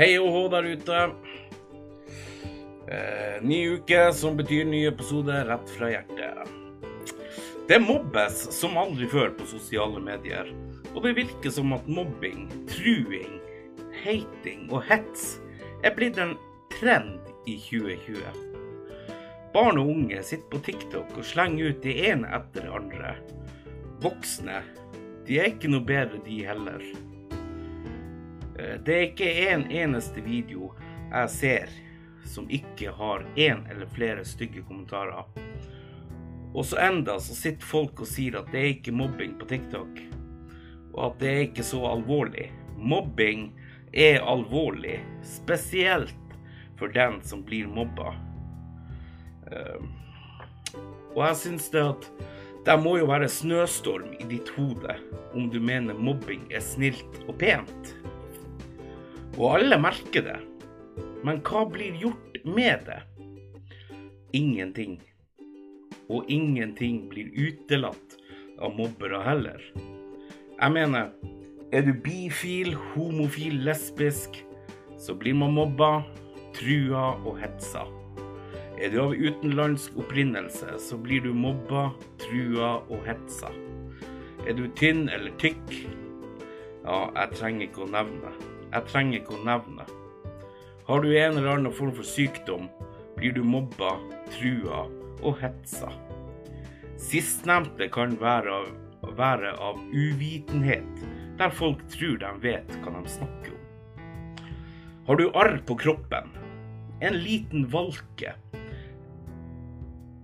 Hei og hå der ute. Eh, ny uke, som betyr ny episode rett fra hjertet. Det mobbes som aldri før på sosiale medier. Og det virker som at mobbing, truing, hating og hets er blitt en trend i 2020. Barn og unge sitter på TikTok og slenger ut det ene etter det andre. Voksne, de er ikke noe bedre, de heller. Eh, Det er ikke en eneste video jeg ser som ikke har én eller flere stygge kommentarer. Og så enda så sitter folk og sier at det er ikke mobbing på TikTok, og at det er ikke så alvorlig. Mobbing er alvorlig, spesielt for den som blir mobba. Eh, Og jeg syns det at det må jo være snøstorm i ditt hode om du mener mobbing er snilt og pent. Og alle merker det. Men hva blir gjort med det? Ingenting. Og ingenting blir utelatt av mobbere heller. Jeg mener, er du bifil, homofil, lesbisk, så blir man mobba, trua og hetsa. Er du av utenlandsk opprinnelse, så blir du mobba, trua og hetsa. Er du tynn eller tykk? Ja, jeg trenger ikke å nevne. Jeg trenger ikke å nevne. Har du en eller annen form for sykdom, blir du mobba, trua og hetsa. Sistnevnte kan være av, være av uvitenhet, der folk tror de vet hva de snakker om. Har du arr på kroppen, en liten valke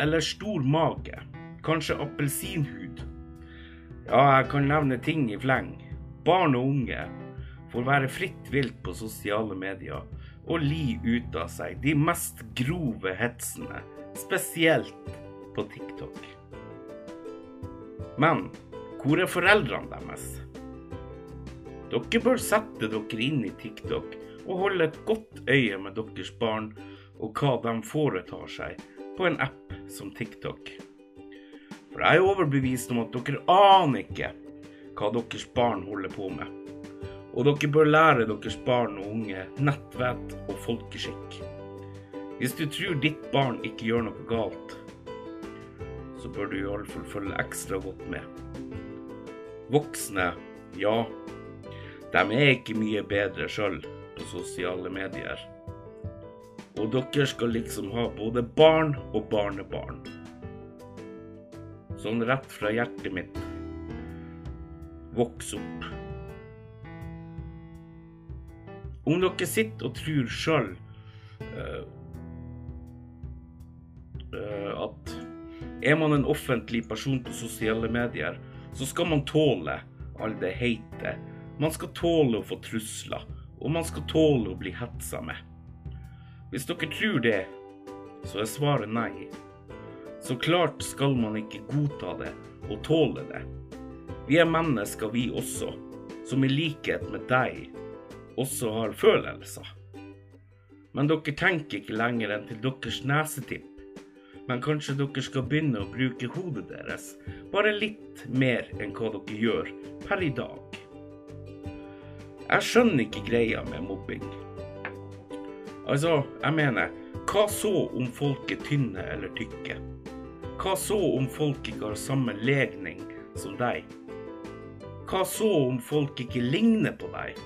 eller stor mage, kanskje appelsinhud? Ja, jeg kan nevne ting i fleng. Barn og unge får være fritt vilt på sosiale medier og li ut av seg de mest grove hetsene, spesielt på TikTok. Men hvor er foreldrene deres? Dere bør sette dere inn i TikTok og holde et godt øye med deres barn og hva de foretar seg på en app som TikTok. For jeg er overbevist om at dere aner ikke hva deres barn holder på med. Og dere bør lære deres barn og unge nettvett og folkeskikk. Hvis du tror ditt barn ikke gjør noe galt, så bør du iallfall følge ekstra godt med. Voksne, ja, de er ikke mye bedre sjøl på sosiale medier. Og dere skal liksom ha både barn og barnebarn. Sånn rett fra hjertet mitt. Voks opp. Om dere sitter og tror sjøl at er man en offentlig person på sosiale medier, så skal man tåle all det heite. Man skal tåle å få trusler, og man skal tåle å bli hetsa med. Hvis dere tror det, så er svaret nei. Så klart skal man ikke godta det og tåle det. Vi er mennesker, vi også, som i likhet med deg også har følelser. Men dere tenker ikke lenger enn til deres nesetipp. Men kanskje dere skal begynne å bruke hodet deres bare litt mer enn hva dere gjør per i dag. Jeg skjønner ikke greia med mobbing. Altså, jeg mener, hva så om folk er tynne eller tykke? Hva så om folk ikke har samme legning som deg? Hva så om folk ikke ligner på deg?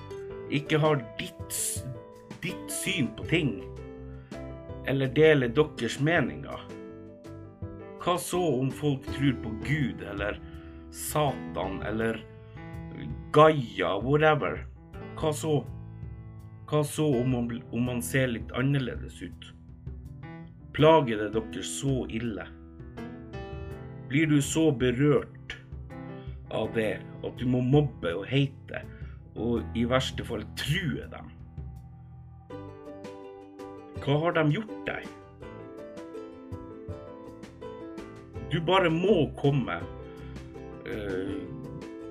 Ikke har ditt, ditt syn på ting? Eller deler deres meninger? Hva så om folk tror på Gud eller Satan eller Gaia, whatever? Hva så? Hva så om man, om man ser litt annerledes ut? Plager det dere så ille? Blir du så berørt av det at du må mobbe og hate, og i verste fall true dem? Hva har de gjort deg? Du bare må komme eh,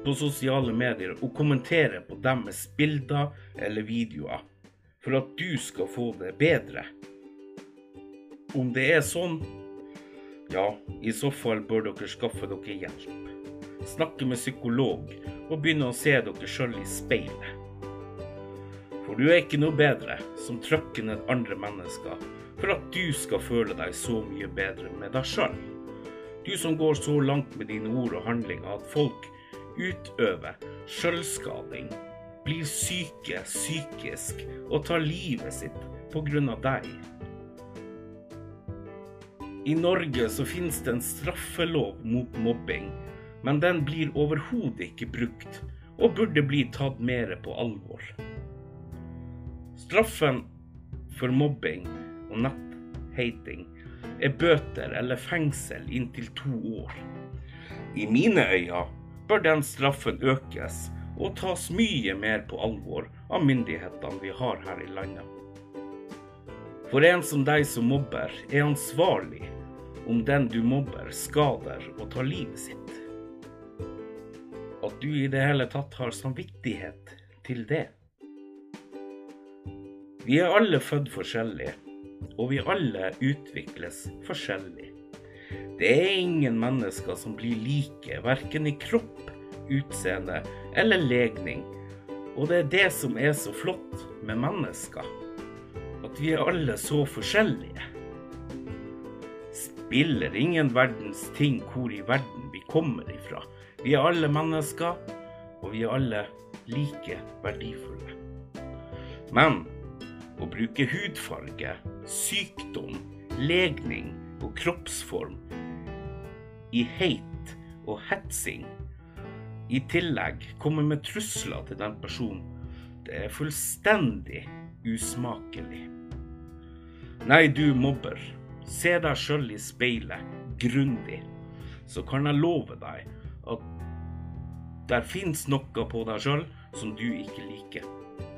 på sosiale medier og kommentere på deres bilder eller videoer for at du skal få det bedre. Om det er sånn, ja, i så fall bør dere skaffe dere hjelp. Snakke med psykolog og begynne å se dere sjøl i speilet. For du er ikke noe bedre som trykker ned andre mennesker for at du skal føle deg så mye bedre med deg sjøl. Du som går så langt med dine ord og handlinger at folk utøver sjølskading, blir syke psykisk og tar livet sitt av deg. I Norge så finnes det en straffelov mot mobbing, men den blir overhodet ikke brukt, og burde bli tatt mer på alvor. Straffen for mobbing og netthating er bøter eller fengsel inntil to år. I mine øyne bør den straffen økes og tas mye mer på alvor av myndighetene vi har her i landet. For en som deg som mobber, er ansvarlig om den du mobber, skader og tar livet sitt. At du i det hele tatt har samvittighet til det. Vi er alle født forskjellige, og vi alle utvikles forskjellig. Det er ingen mennesker som blir like, verken i kropp, utseende eller legning. Og det er det som er så flott med mennesker. At vi er alle så forskjellige. Spiller ingen verdens ting hvor i verden vi kommer ifra. Vi er alle mennesker, og vi er alle like verdifulle. Men å bruke hudfarge, sykdom, legning og kroppsform i hate og hetsing, i tillegg komme med trusler til den personen, det er fullstendig usmakelig. Nei, du mobber, se deg sjøl i speilet grundig, så kan jeg love deg der fins noe på deg sjøl som du ikke liker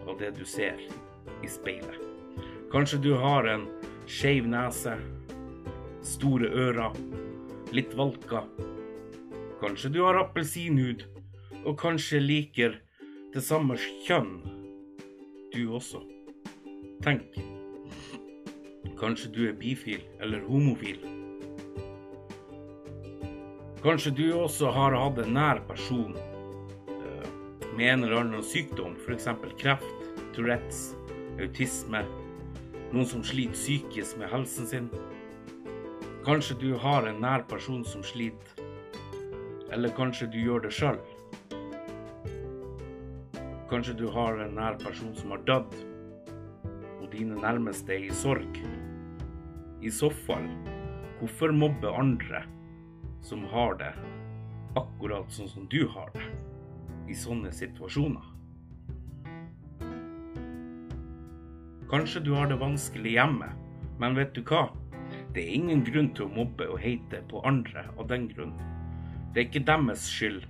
av det du ser i speilet. Kanskje du har en skeiv nese, store ører, litt valka. Kanskje du har appelsinhud, og kanskje liker det samme kjønn, du også. Tenk. Kanskje du er bifil eller homofil. Kanskje du også har hatt en nær person med en eller annen sykdom, f.eks. kreft, Tourettes, autisme, noen som sliter psykisk med helsen sin. Kanskje du har en nær person som sliter, eller kanskje du gjør det sjøl. Kanskje du har en nær person som har dødd, og dine nærmeste er i sorg. I så fall, hvorfor mobbe andre som har det akkurat sånn som du har det, i sånne situasjoner? Kanskje du har det vanskelig hjemme, men vet du hva? Det er ingen grunn til å mobbe og hate på andre av den grunn. Det er ikke deres skyld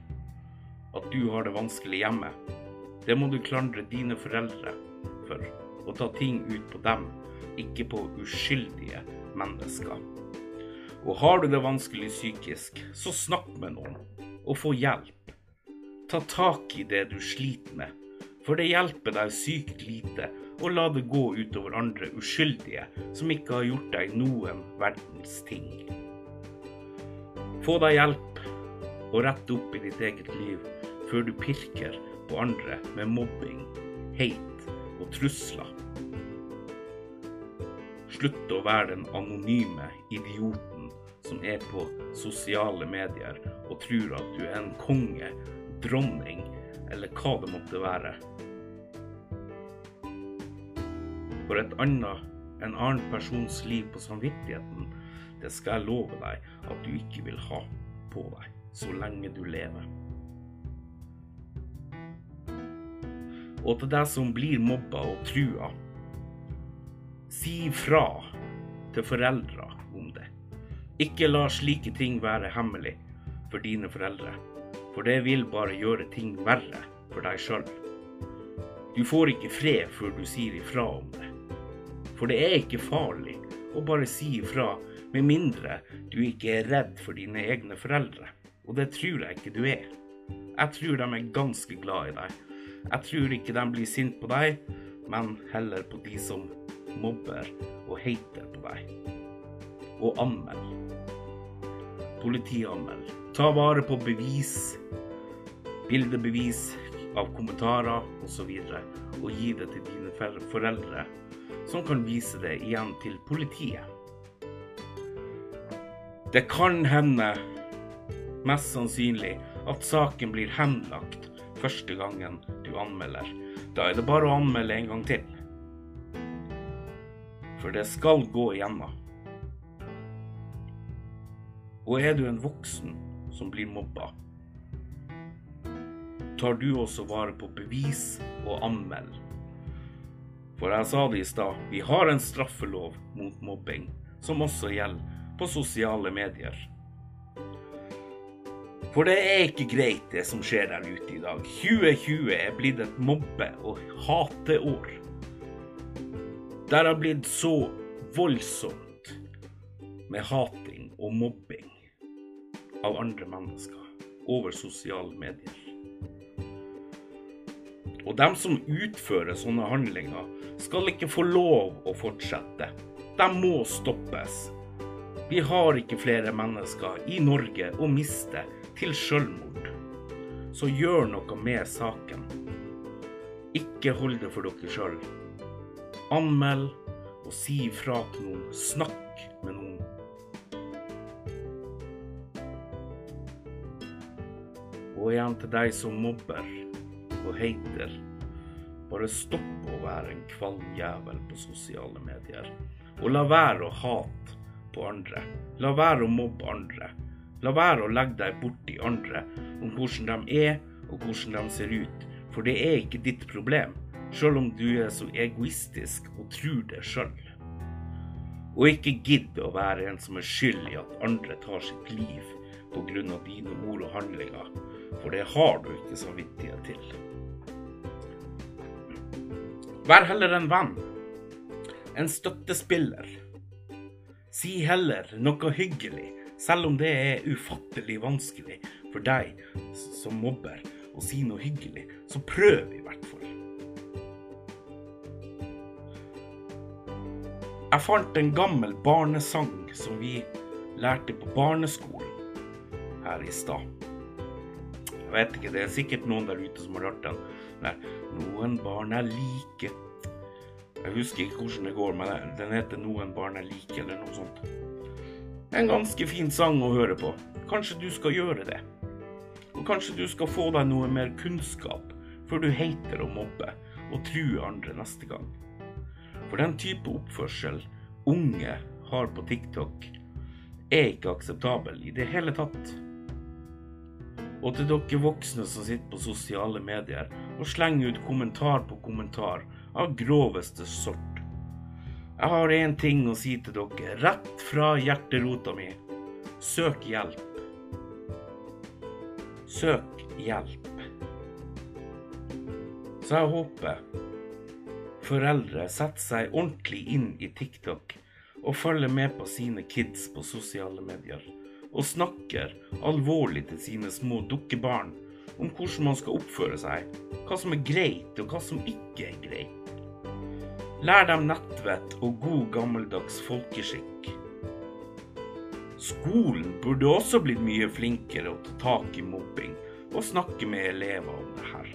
at du har det vanskelig hjemme. Det må du klandre dine foreldre for, og ta ting ut på dem, ikke på uskyldige mennesker. Og har du det vanskelig psykisk, så snakk med noen, og få hjelp. Ta tak i det du sliter med, for det hjelper deg sykt lite å la det gå utover andre uskyldige som ikke har gjort deg noen verdens ting. Få deg hjelp og rett opp i ditt eget liv før du pirker på andre med mobbing, hate og trusler. Slutt å være den anonyme idioten som er på sosiale medier og tror at du er en konge, dronning eller hva det måtte være. For et annet, en annen persons liv på samvittigheten, det skal jeg love deg at du ikke vil ha på deg så lenge du lever. Og til deg som blir mobba og trua, si fra til foreldre om det. Ikke la slike ting være hemmelig for dine foreldre, for det vil bare gjøre ting verre for deg sjøl. Du får ikke fred før du sier ifra om det. For det er ikke farlig å bare si ifra, med mindre du ikke er redd for dine egne foreldre. Og det tror jeg ikke du er. Jeg tror de er ganske glad i deg. Jeg tror ikke de blir sint på deg, men heller på de som mobber og hater på deg. Og anmeld. Politianmeld. Ta vare på bevis. Bildebevis av kommentarer osv. Og, og gi det til dine foreldre, som kan vise det igjen til politiet. Det kan hende, mest sannsynlig, at saken blir henlagt første gangen du anmelder. Da er det bare å anmelde en gang til. For det skal gå igjennom. Og er du en voksen som blir mobba, tar du også vare på bevis og anmeld. For jeg sa det i stad, vi har en straffelov mot mobbing, som også gjelder på sosiale medier. For det er ikke greit, det som skjer der ute i dag. 2020 er blitt et mobbe- og hateår. Der har blitt så voldsomt med hating og mobbing av andre mennesker over sosiale medier. Og dem som utfører sånne handlinger, skal ikke få lov å fortsette. De må stoppes. Vi har ikke flere mennesker i Norge å miste til selvmord. Så gjør noe med saken. Ikke hold det for dere sjøl. Anmeld og si ifra til noen. Snakk med noen. Og igjen til deg som mobber og hater. Bare stopp å være en kvalm jævel på sosiale medier. Og la være å hate på andre. La være å mobbe andre. La være å legge deg borti andre om hvordan de er og hvordan de ser ut, for det er ikke ditt problem, sjøl om du er så egoistisk og tror det sjøl. Og ikke gidd å være en som er skyld i at andre tar sitt liv pga. dine ord og handlinger, for det har du ikke samvittighet til. Vær heller en venn. En støttespiller. Si heller noe hyggelig, selv om det er ufattelig vanskelig for deg som mobber å si noe hyggelig. Så prøv i hvert fall. Jeg fant en gammel barnesang som vi lærte på barneskolen her i stad. Jeg vet ikke, det er sikkert noen der ute som har hørt den. Der, noen barn er like. Jeg husker ikke hvordan det går, men den heter 'Noen barn er like', eller noe sånt. En ganske fin sang å høre på. Kanskje du skal gjøre det. Og kanskje du skal få deg noe mer kunnskap før du hater å mobbe og truer andre neste gang. For den type oppførsel unge har på TikTok, er ikke akseptabel i det hele tatt. Og til dere voksne som sitter på sosiale medier og slenger ut kommentar på kommentar av groveste sort. Jeg har én ting å si til dere, rett fra hjerterota mi. Søk hjelp. Søk hjelp. Så jeg håper foreldre setter seg ordentlig inn i TikTok og følger med på sine kids på sosiale medier og snakker alvorlig til sine små dukkebarn om hvordan man skal oppføre seg, hva som er greit og hva som ikke er greit. Lær dem nettvett og god gammeldags folkeskikk. Skolen burde også blitt mye flinkere å ta tak i mobbing og snakke med elever om det her.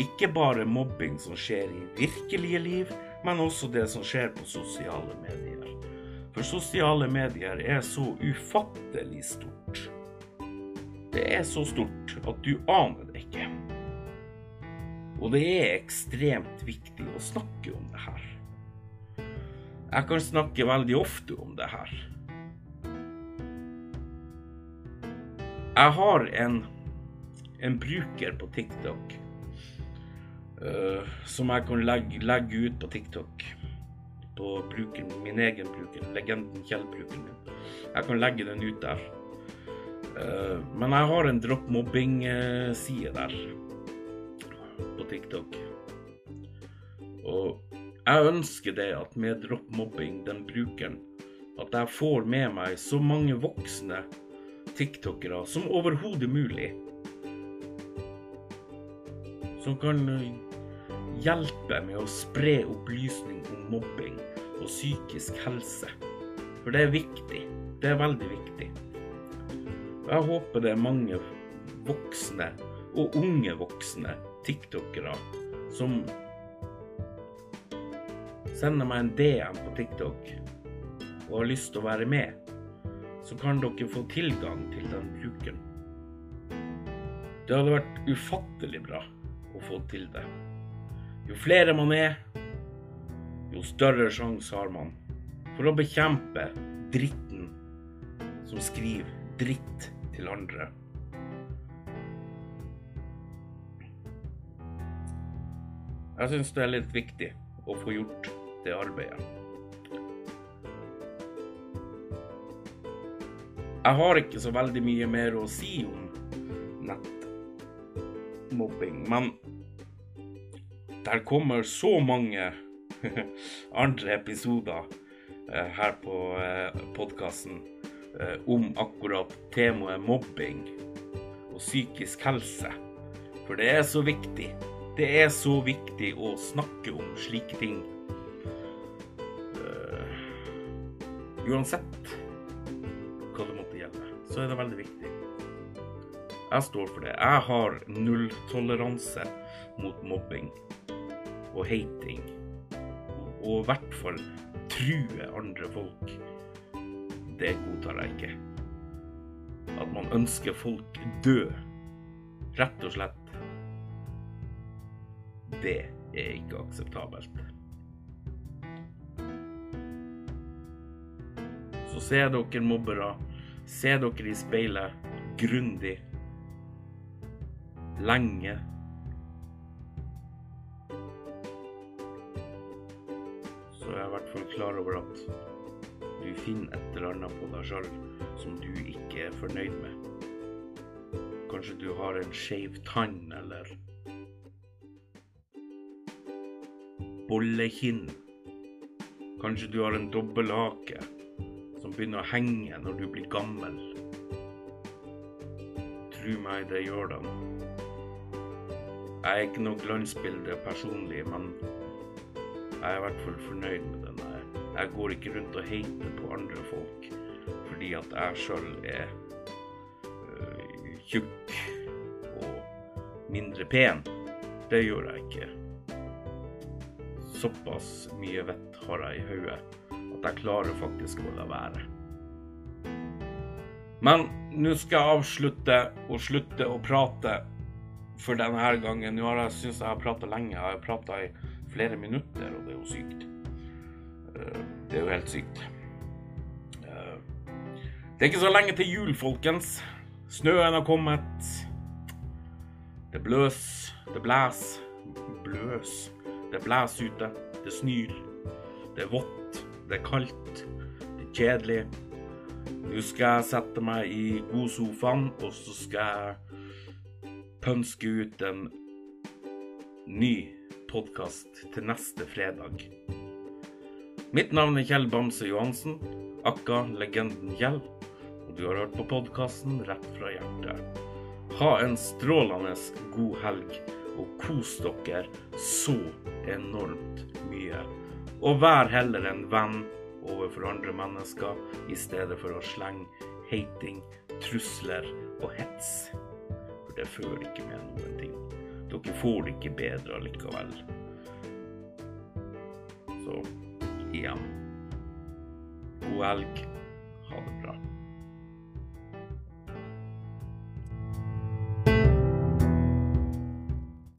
Ikke bare mobbing som skjer i virkelige liv, men også det som skjer på sosiale medier. For sosiale medier er så ufattelig stort. Det er så stort at du aner det ikke. Og det er ekstremt viktig å snakke om det her. Jeg kan snakke veldig ofte om det her. Jeg har en, en bruker på TikTok uh, som jeg kan legge, legge ut på TikTok på bruken, min egen bruker, legenden Kjell-brukeren min. Jeg kan legge den ut der. Uh, men jeg har en drop mobbing-side der på TikTok. Og jeg ønsker det at med drop mobbing, den brukeren, at jeg får med meg så mange voksne tiktokere som overhodet mulig. Som kan hjelpe med å spre opplysning om mobbing og psykisk helse. For det er viktig. Det er veldig viktig. Jeg håper det er mange voksne, og unge voksne, tiktokere som sender meg en DM på TikTok og har lyst til å være med, så kan dere få tilgang til den bruken. Det hadde vært ufattelig bra å få til det. Jo flere man er, jo større sjanse har man for å bekjempe dritten som skriver dritt til andre. Jeg syns det er litt viktig å få gjort det arbeidet. Jeg har ikke så veldig mye mer å si om nettmobbing, men der kommer så mange andre episoder eh, her på eh, podkasten eh, om akkurat temaet mobbing og psykisk helse. For det er så viktig. Det er så viktig å snakke om slike ting. Uansett hva det måtte gjelde, så er det veldig viktig. Jeg står for det. Jeg har nulltoleranse mot mobbing og hating. Og i hvert fall true andre folk. Det godtar jeg ikke. At man ønsker folk død. Rett og slett. Det er ikke akseptabelt. Så se dere mobbere. Se dere i speilet grundig. Lenge. Klar over at du finner et eller annet på deg sjøl som du ikke er fornøyd med. Kanskje du har en skeiv tann, eller bollekinn. Kanskje du har en dobbelthake som begynner å henge når du blir gammel. Tro meg, det gjør den. Jeg er ikke noe glansbilde personlig, men jeg er i hvert fall fornøyd med den. Jeg, jeg går ikke rundt og hater på andre folk fordi at jeg sjøl er øh, tjukk og mindre pen. Det gjør jeg ikke. Såpass mye vett har jeg i hodet at jeg klarer faktisk å la være. Men nå skal jeg avslutte og slutte å prate for denne gangen. Nå har jeg syns jeg har prata lenge. Jeg har prata i flere minutter, og det er jo sykt. Helt sykt. Eh, det er ikke så lenge til jul, folkens. Snøen har kommet. Det bløs, det blæs. Bløs. Det blæs ute. Det snør. Det er vått. Det er kaldt. Det er kjedelig. Nå skal jeg sette meg i godsofaen, og så skal jeg pønske ut en ny podkast til neste fredag. Mitt navn er Kjell Bamse Johansen, akka legenden Kjell, og du har hørt på podkasten Rett fra hjertet. Ha en strålende god helg, og kos dere så enormt mye. Og vær heller en venn overfor andre mennesker i stedet for å slenge hating, trusler og hets. For det fører ikke med noen ting. Dere får det ikke bedre allikevel. Så igjen god helg.